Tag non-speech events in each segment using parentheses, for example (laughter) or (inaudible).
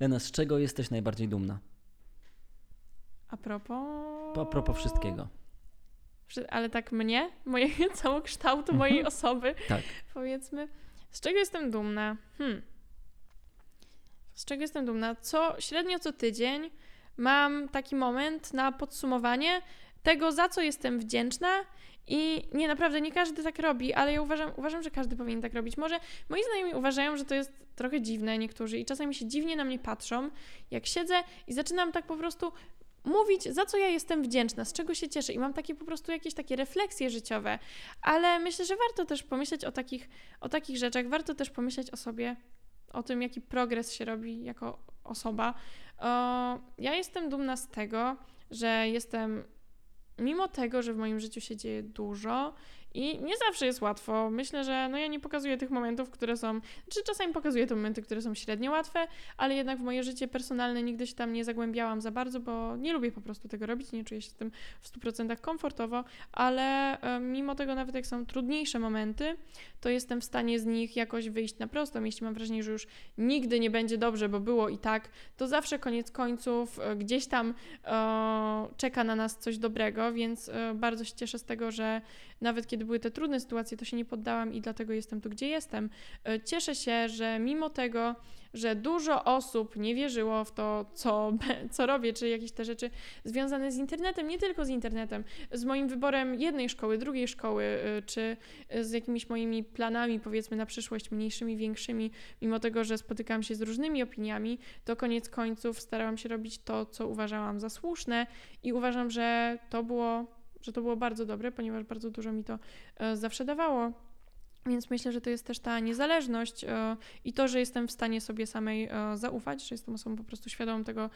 Lena, z czego jesteś najbardziej dumna? A propos... A propos wszystkiego. Ale tak mnie? Mojego (laughs) całokształtu mojej Mhm. osoby? Tak. Powiedzmy. Z czego jestem dumna? Hmm. Z czego jestem dumna? Co średnio co tydzień mam taki moment na podsumowanie tego, za co jestem wdzięczna. I nie, naprawdę, nie każdy tak robi, ale ja uważam, uważam, że każdy powinien tak robić. Może moi znajomi uważają, że to jest trochę dziwne niektórzy i czasami się dziwnie na mnie patrzą, jak siedzę i zaczynam tak po prostu mówić, za co ja jestem wdzięczna, z czego się cieszę i mam takie po prostu jakieś takie refleksje życiowe, ale myślę, że warto też pomyśleć o takich, o takich rzeczach, warto też pomyśleć o sobie, o tym, jaki progres się robi jako osoba. O, ja jestem dumna z tego, że jestem, mimo tego, że w moim życiu się dzieje dużo i nie zawsze jest łatwo. Myślę, że no ja nie pokazuję tych momentów, które są, czy czasami pokazuję te momenty, które są średnio łatwe, ale jednak w moje życie personalne nigdy się tam nie zagłębiałam za bardzo, bo nie lubię po prostu tego robić, nie czuję się z tym w 100% komfortowo, ale e, mimo tego nawet jak są trudniejsze momenty, to jestem w stanie z nich jakoś wyjść na prostą. Jeśli mam wrażenie, że już nigdy nie będzie dobrze, bo było i tak, to zawsze koniec końców e, gdzieś tam e, czeka na nas coś dobrego, więc e, bardzo się cieszę z tego, że nawet kiedy były te trudne sytuacje, to się nie poddałam i dlatego jestem tu, gdzie jestem. E, Cieszę się, że mimo tego, że dużo osób nie wierzyło w to, co, (laughs) co robię, czy jakieś te rzeczy związane z internetem, nie tylko z internetem, z moim wyborem jednej szkoły, drugiej szkoły, y, czy z jakimiś moimi planami, powiedzmy, na przyszłość, mniejszymi, większymi, mimo tego, że spotykałam się z różnymi opiniami, to koniec końców starałam się robić to, co uważałam za słuszne i uważam, że to było, że to było bardzo dobre, ponieważ bardzo dużo mi to e, zawsze dawało. Więc myślę, że to jest też ta niezależność e, i to, że jestem w stanie sobie samej e, zaufać, że jestem osobą po prostu świadomą tego,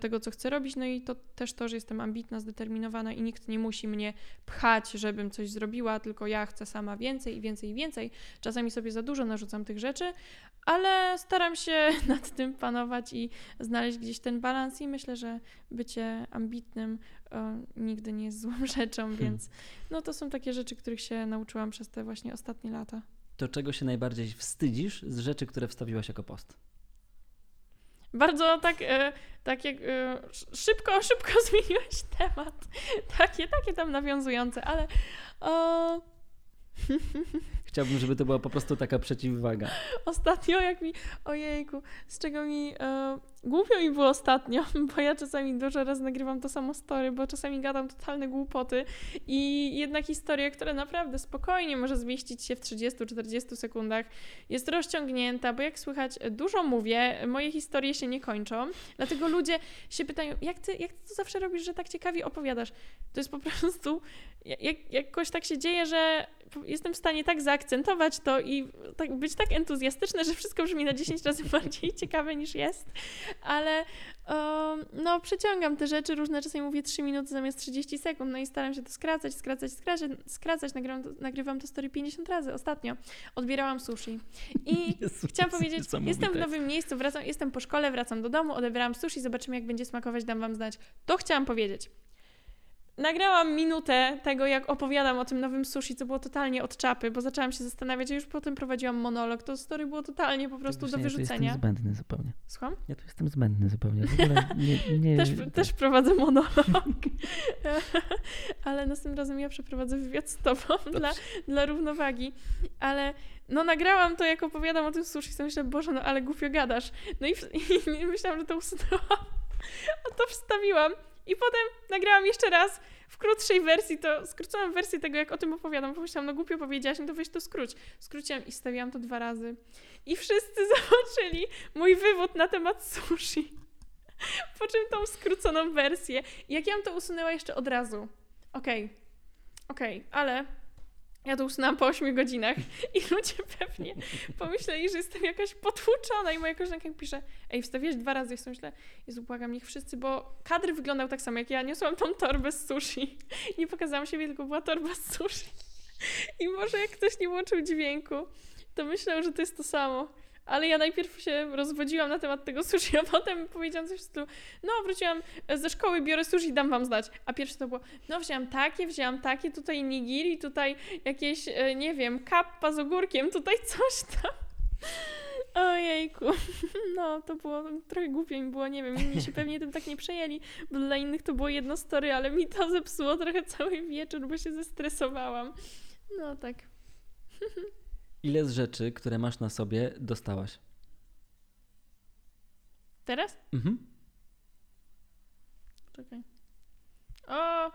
tego, co chcę robić, no i to też to, że jestem ambitna, zdeterminowana i nikt nie musi mnie pchać, żebym coś zrobiła, tylko ja chcę sama więcej i więcej i więcej. Czasami sobie za dużo narzucam tych rzeczy, ale staram się (laughs) nad tym panować i znaleźć gdzieś ten balans i myślę, że bycie ambitnym nigdy nie jest złą (laughs) rzeczą, więc no to są takie rzeczy, których się nauczyłam przez te właśnie ostatnie lata. To czego się najbardziej wstydzisz z rzeczy, które wstawiłaś jako post? Bardzo tak, e, tak jak e, szybko, (laughs) szybko zmieniłeś temat. Takie, takie tam nawiązujące, ale o, (laughs) Chciałbym, żeby to była po prostu taka przeciwwaga. ostatnio jak mi, ojejku, z czego mi e, głupio mi było ostatnio, (laughs) bo ja czasami dużo razy nagrywam to samo story, bo czasami gadam totalne głupoty i jedna historia, która naprawdę spokojnie może zmieścić się w 30-40 sekundach, jest rozciągnięta, bo jak słychać, dużo mówię, moje historie się nie kończą, dlatego ludzie się pytają, jak ty, jak ty to zawsze robisz, że tak ciekawie opowiadasz? To jest po prostu, jak, jakoś tak się dzieje, że jestem w stanie tak zaakcentować to i tak, być tak entuzjastyczne, że wszystko brzmi na 10 razy (laughs) bardziej ciekawe niż jest, ale um, no przeciągam te rzeczy, różne czasami mówię 3 minuty zamiast 30 sekund, no i staram się to skracać, skracać, skracać, skracać. Nagrywam, to, nagrywam to story 50 razy ostatnio. Odbierałam sushi i (laughs) Jezu, chciałam powiedzieć, jestem w nowym miejscu, wracam, jestem po szkole, wracam do domu, odebrałam sushi, zobaczymy jak będzie smakować, dam wam znać. To chciałam powiedzieć. Nagrałam minutę tego, jak opowiadam o tym nowym sushi, co było totalnie od czapy, bo zaczęłam się zastanawiać, a już potem prowadziłam monolog. To story było totalnie po prostu Tak do właśnie, Ja tu wyrzucenia. jestem zbędny zupełnie. Słucham? Ja tu jestem zbędny zupełnie. Nie, nie, Też, tak. też prowadzę monolog. (laughs) Ale następnym razem ja przeprowadzę wywiad z tobą (laughs) dla, dla równowagi. Ale no nagrałam to, jak opowiadam o tym sushi, sobie myślę, Boże, no ale głupio gadasz. No i, (laughs) i myślałam, że to usunęłam, a to wstawiłam. I potem nagrałam jeszcze raz w krótszej wersji, to skróconą wersję tego, jak o tym opowiadam. Pomyślałam, no głupio powiedziałaś, no to weź to skróć. Skróciłam i stawiłam to dwa razy. I wszyscy (laughs) zobaczyli mój wywód na temat sushi. Po czym tą skróconą wersję. Jak ja bym to usunęła jeszcze od razu. Okej, okej, ale ja to usunęłam po 8 godzinach i ludzie pewnie pomyśleli, że jestem jakaś potłuczona i moja koleżanka mi pisze, ej, wstawiłeś dwa razy. Sobie myślę, Jezu, błagam, niech wszyscy, bo kadr wyglądał tak samo jak ja. Niosłam tą torbę z sushi. Nie pokazałam siebie, tylko była torba z sushi. I może jak ktoś nie włączył dźwięku, to myślał, że to jest to samo. Ale ja najpierw się rozwodziłam na temat tego sushi, (laughs) a potem powiedziałam coś w stylu, no wróciłam ze szkoły, biorę sushi, dam wam znać. A pierwsze to było, no wzięłam takie, wzięłam takie, tutaj nigiri, tutaj jakieś, e, nie wiem, kappa z ogórkiem, tutaj coś tam. (laughs) Ojejku. (laughs) No, to było trochę głupio mi było, nie wiem, inni się pewnie tym tak nie przejęli, bo dla innych to było jedno story, ale mi to zepsuło trochę cały wieczór, bo się zestresowałam. No tak. Ile z rzeczy, które masz na sobie, dostałaś? Teraz? Mhm. Czekaj. O!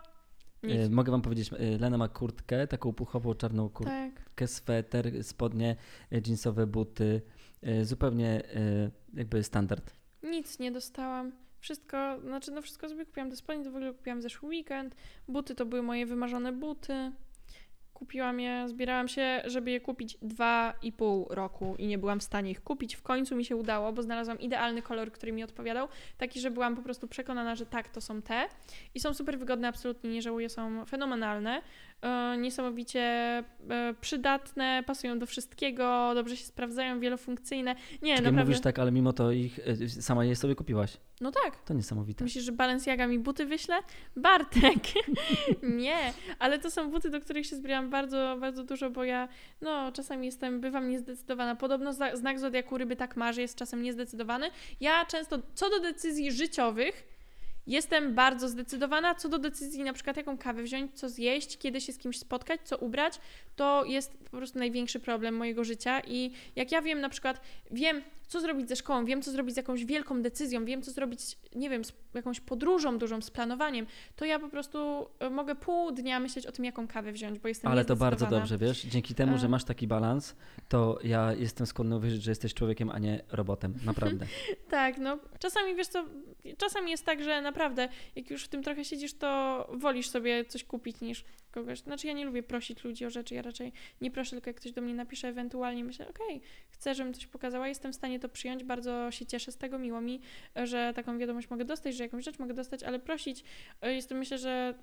Nic. E, mogę wam powiedzieć, e, Lena ma kurtkę, taką puchową czarną tak. kurtkę, sweter, spodnie, e, jeansowe buty, e, zupełnie jakby standard. Nic nie dostałam. Wszystko, znaczy no wszystko sobie kupiłam. Te spodnie to w ogóle kupiłam zeszły weekend. Buty to były moje wymarzone buty. Kupiłam je, zbierałam się, żeby je kupić dwa i pół roku i nie byłam w stanie ich kupić. W końcu mi się udało, bo znalazłam idealny kolor, który mi odpowiadał. Taki, że byłam po prostu przekonana, że tak, to są te. I są super wygodne, absolutnie nie żałuję, są fenomenalne. E, niesamowicie e, przydatne, pasują do wszystkiego, dobrze się sprawdzają, wielofunkcyjne. Nie, Czekaj, naprawdę. mówisz tak, ale mimo to ich e, sama je sobie kupiłaś. No tak. To niesamowite. Myślisz, że Balenciaga mi buty wyśle? Bartek! (laughs) nie, ale to są buty, do których się zbierałam bardzo, bardzo dużo, bo ja no czasami jestem, bywam niezdecydowana. Podobno za- znak zodiaku ryby tak ma, że jest czasem niezdecydowany. Ja często, co do decyzji życiowych, Jestem bardzo zdecydowana co do decyzji, na przykład jaką kawę wziąć, co zjeść, kiedy się z kimś spotkać, co ubrać. To jest po prostu największy problem mojego życia. I jak ja wiem, na przykład, wiem, co zrobić ze szkołą, wiem, co zrobić z jakąś wielką decyzją, wiem, co zrobić, nie wiem, z jakąś podróżą dużą, z planowaniem, to ja po prostu e, mogę pół dnia myśleć o tym, jaką kawę wziąć, bo jestem Ale to bardzo dobrze, wiesz, dzięki temu, że A. masz taki balans, to ja jestem skłonny uwierzyć, że jesteś człowiekiem, a nie robotem. Naprawdę. (laughs) Tak, no czasami wiesz co, czasami jest tak, że naprawdę jak już w tym trochę siedzisz, to wolisz sobie coś kupić niż kogoś. Znaczy ja nie lubię prosić ludzi o rzeczy, ja raczej nie proszę, tylko jak ktoś do mnie napisze, ewentualnie myślę, okej, chcę, żebym coś pokazała, jestem w stanie to przyjąć, bardzo się cieszę z tego, miło mi, że taką wiadomość mogę dostać, że jakąś rzecz mogę dostać, ale prosić, e, jestem myślę, że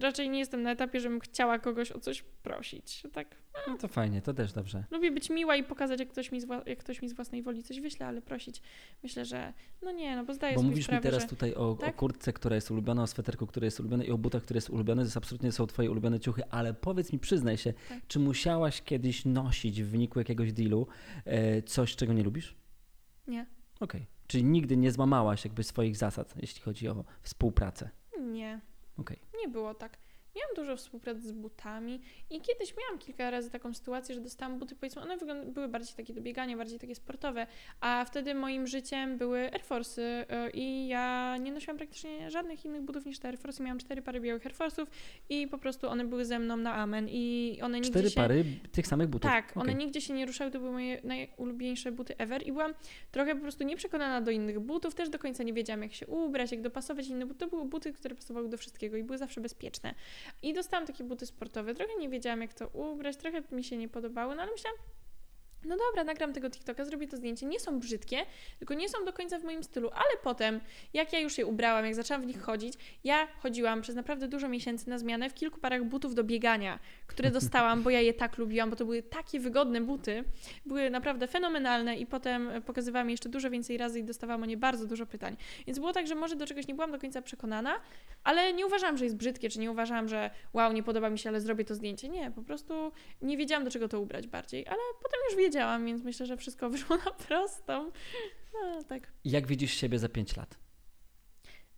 raczej nie jestem na etapie, żebym chciała kogoś o coś prosić. Tak, No to fajnie, to też dobrze. Lubię być miła i pokazać, jak ktoś mi z, jak ktoś mi z własnej woli coś wyśle, ale prosić, myślę, że no nie, no bo zdaję Bo sobie mówisz mi sprawę, teraz że... tutaj o, o tak? kurtce, która jest ulubiona, o sweterku, który jest ulubiony i o butach, który jest ulubiony. To jest absolutnie są twoje ulubione ciuchy, ale powiedz mi, przyznaj się, Tak. czy musiałaś kiedyś nosić w wyniku jakiegoś dealu e, coś, czego nie lubisz? Nie. Okej. Czyli nigdy nie złamałaś jakby swoich zasad, jeśli chodzi o współpracę. Nie, Okej. Nie było tak. Miałam dużo współpracy z butami i kiedyś miałam kilka razy taką sytuację, że dostałam buty, powiedzmy, one były bardziej takie do biegania, bardziej takie sportowe, a wtedy moim życiem były Air Force'y i ja nie nosiłam praktycznie żadnych innych butów niż te Air Force'y. Miałam cztery pary białych Air Force'ów i po prostu one były ze mną na amen i one nigdzie Cztery się... pary tych samych butów. Tak, one Okej. nigdzie się nie ruszały, to były moje najulubieńsze buty ever i byłam trochę po prostu nieprzekonana do innych butów, też do końca nie wiedziałam jak się ubrać, jak dopasować inne buty. To były buty, które pasowały do wszystkiego i były zawsze bezpieczne. I dostałam takie buty sportowe, trochę nie wiedziałam jak to ubrać, trochę mi się nie podobały, no ale myślałam, no dobra, nagram tego TikToka, zrobię to zdjęcie. Nie są brzydkie, tylko nie są do końca w moim stylu, ale potem, jak ja już je ubrałam, jak zaczęłam w nich chodzić, ja chodziłam przez naprawdę dużo miesięcy na zmianę w kilku parach butów do biegania, które (laughs) dostałam, bo ja je tak lubiłam, bo to były takie wygodne buty, były naprawdę fenomenalne i potem pokazywałam je jeszcze dużo więcej razy i dostawałam o nie bardzo dużo pytań. Więc było tak, że może do czegoś nie byłam do końca przekonana, ale nie uważałam, że jest brzydkie, czy nie uważałam, że wow, nie podoba mi się, ale zrobię to zdjęcie. Nie, po prostu nie wiedziałam, do czego to ubrać bardziej, ale potem już wiedziałam, więc myślę, że wszystko (laughs) wyszło na prostą. No tak. Jak widzisz siebie za 5 lat?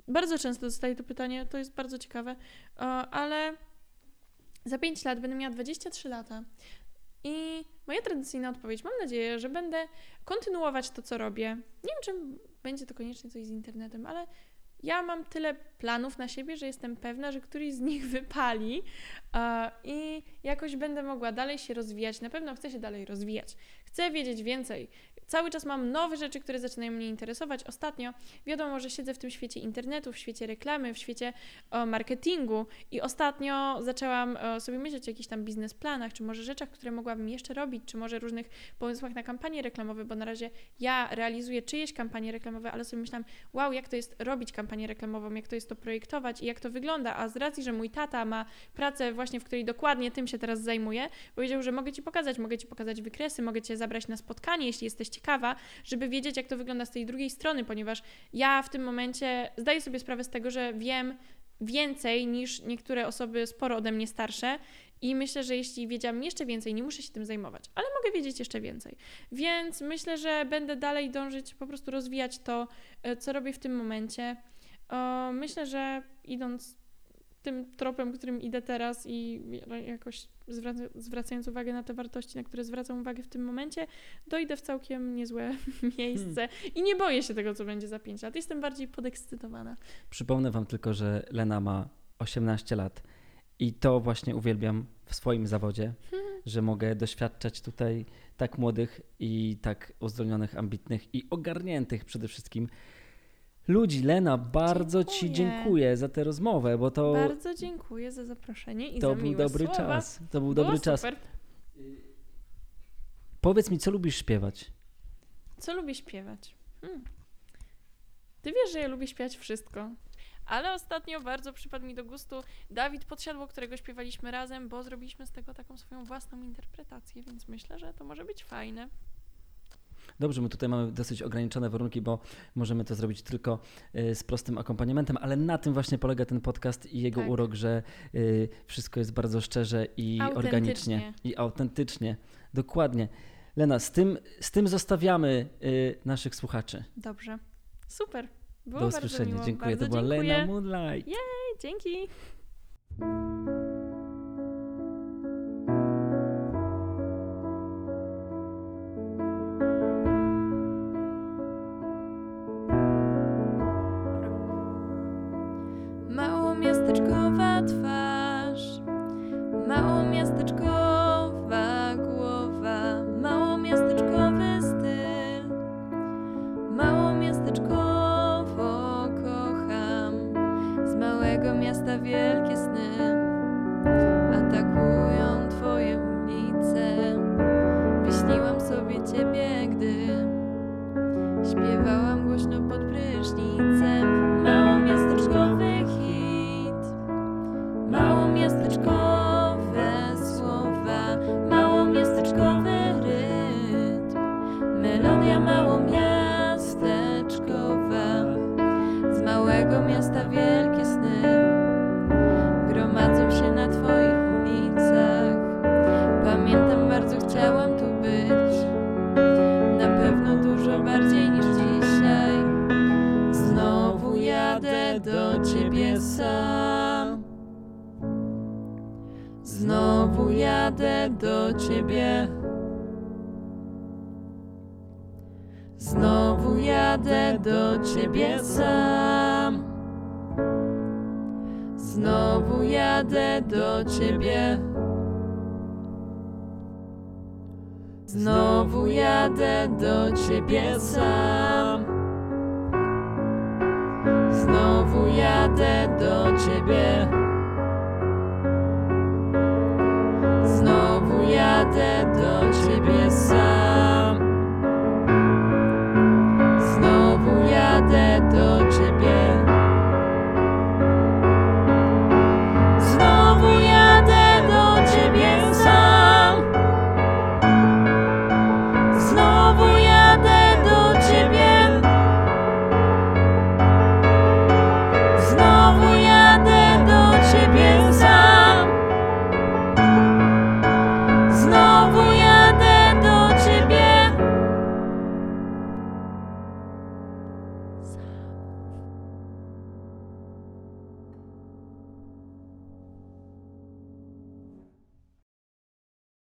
Bardzo często dostaję to pytanie, to jest bardzo ciekawe, ale za 5 lat będę miała 23 lata. I moja tradycyjna odpowiedź, mam nadzieję, że będę kontynuować to, co robię. Nie wiem, czy będzie to koniecznie coś z internetem, ale ja mam tyle planów na siebie, że jestem pewna, że któryś z nich wypali i jakoś będę mogła dalej się rozwijać. Na pewno chcę się dalej rozwijać. Chcę wiedzieć więcej. Cały czas mam nowe rzeczy, które zaczynają mnie interesować. Ostatnio wiadomo, że siedzę w tym świecie internetu, w świecie reklamy, w świecie o, marketingu i ostatnio zaczęłam e, sobie myśleć o jakichś tam biznesplanach, czy może rzeczach, które mogłabym jeszcze robić, czy może różnych pomysłach na kampanie reklamowe, bo na razie ja realizuję czyjeś kampanie reklamowe, ale sobie myślałam, wow, jak to jest robić kampanię reklamową, jak to jest to projektować i jak to wygląda, a z racji, że mój tata ma pracę właśnie, w której dokładnie tym się teraz zajmuje, powiedział, że mogę Ci pokazać, mogę Ci pokazać wykresy, mogę Cię zabrać na spotkanie, jeśli jesteś ciekawa, żeby wiedzieć, jak to wygląda z tej drugiej strony, ponieważ ja w tym momencie zdaję sobie sprawę z tego, że wiem więcej niż niektóre osoby sporo ode mnie starsze I myślę, że jeśli wiedziałam jeszcze więcej, nie muszę się tym zajmować, ale mogę wiedzieć jeszcze więcej. Więc myślę, że będę dalej dążyć, po prostu rozwijać to, e, co robię w tym momencie. Myślę, że idąc tym tropem, którym idę teraz i jakoś zwraca, zwracając uwagę na te wartości, na które zwracam uwagę w tym momencie, dojdę w całkiem niezłe (laughs) miejsce i nie boję się tego, co będzie za 5 lat. Jestem bardziej podekscytowana. Przypomnę Wam tylko, że Lena ma 18 lat i to właśnie uwielbiam w swoim zawodzie, (laughs) że mogę doświadczać tutaj tak młodych i tak uzdolnionych, ambitnych i ogarniętych przede wszystkim ludzi. Lena, bardzo Ci Dziękuję. dziękuję za tę rozmowę, bo to, Bardzo dziękuję za zaproszenie i to za był dobry słowa. czas. To był Było dobry czas. super. Powiedz mi, co lubisz śpiewać? Co lubię śpiewać? Hmm. Ty wiesz, że ja lubię śpiewać wszystko. Ale ostatnio bardzo przypadł mi do gustu Dawid Podsiadło, którego śpiewaliśmy razem, bo zrobiliśmy z tego taką swoją własną interpretację, więc myślę, że to może być fajne. Dobrze, my tutaj mamy dosyć ograniczone warunki, bo możemy to zrobić tylko y, z prostym akompaniamentem, ale na tym właśnie polega ten podcast i jego Tak. urok, że y, wszystko jest bardzo szczerze i organicznie i autentycznie. Dokładnie. Lena, z tym, z tym zostawiamy y, naszych słuchaczy. Dobrze. Super. Było Do usłyszenia. miło. Dziękuję. Bardzo to była dziękuję. Lena Moonlight. Dzięki. Miasteczkowo kocham. Z małego miasta wielkie Znowu jadę do ciebie. Znowu jadę do ciebie sam. Znowu jadę do ciebie. Znowu jadę do ciebie sam. Znowu jadę do ciebie.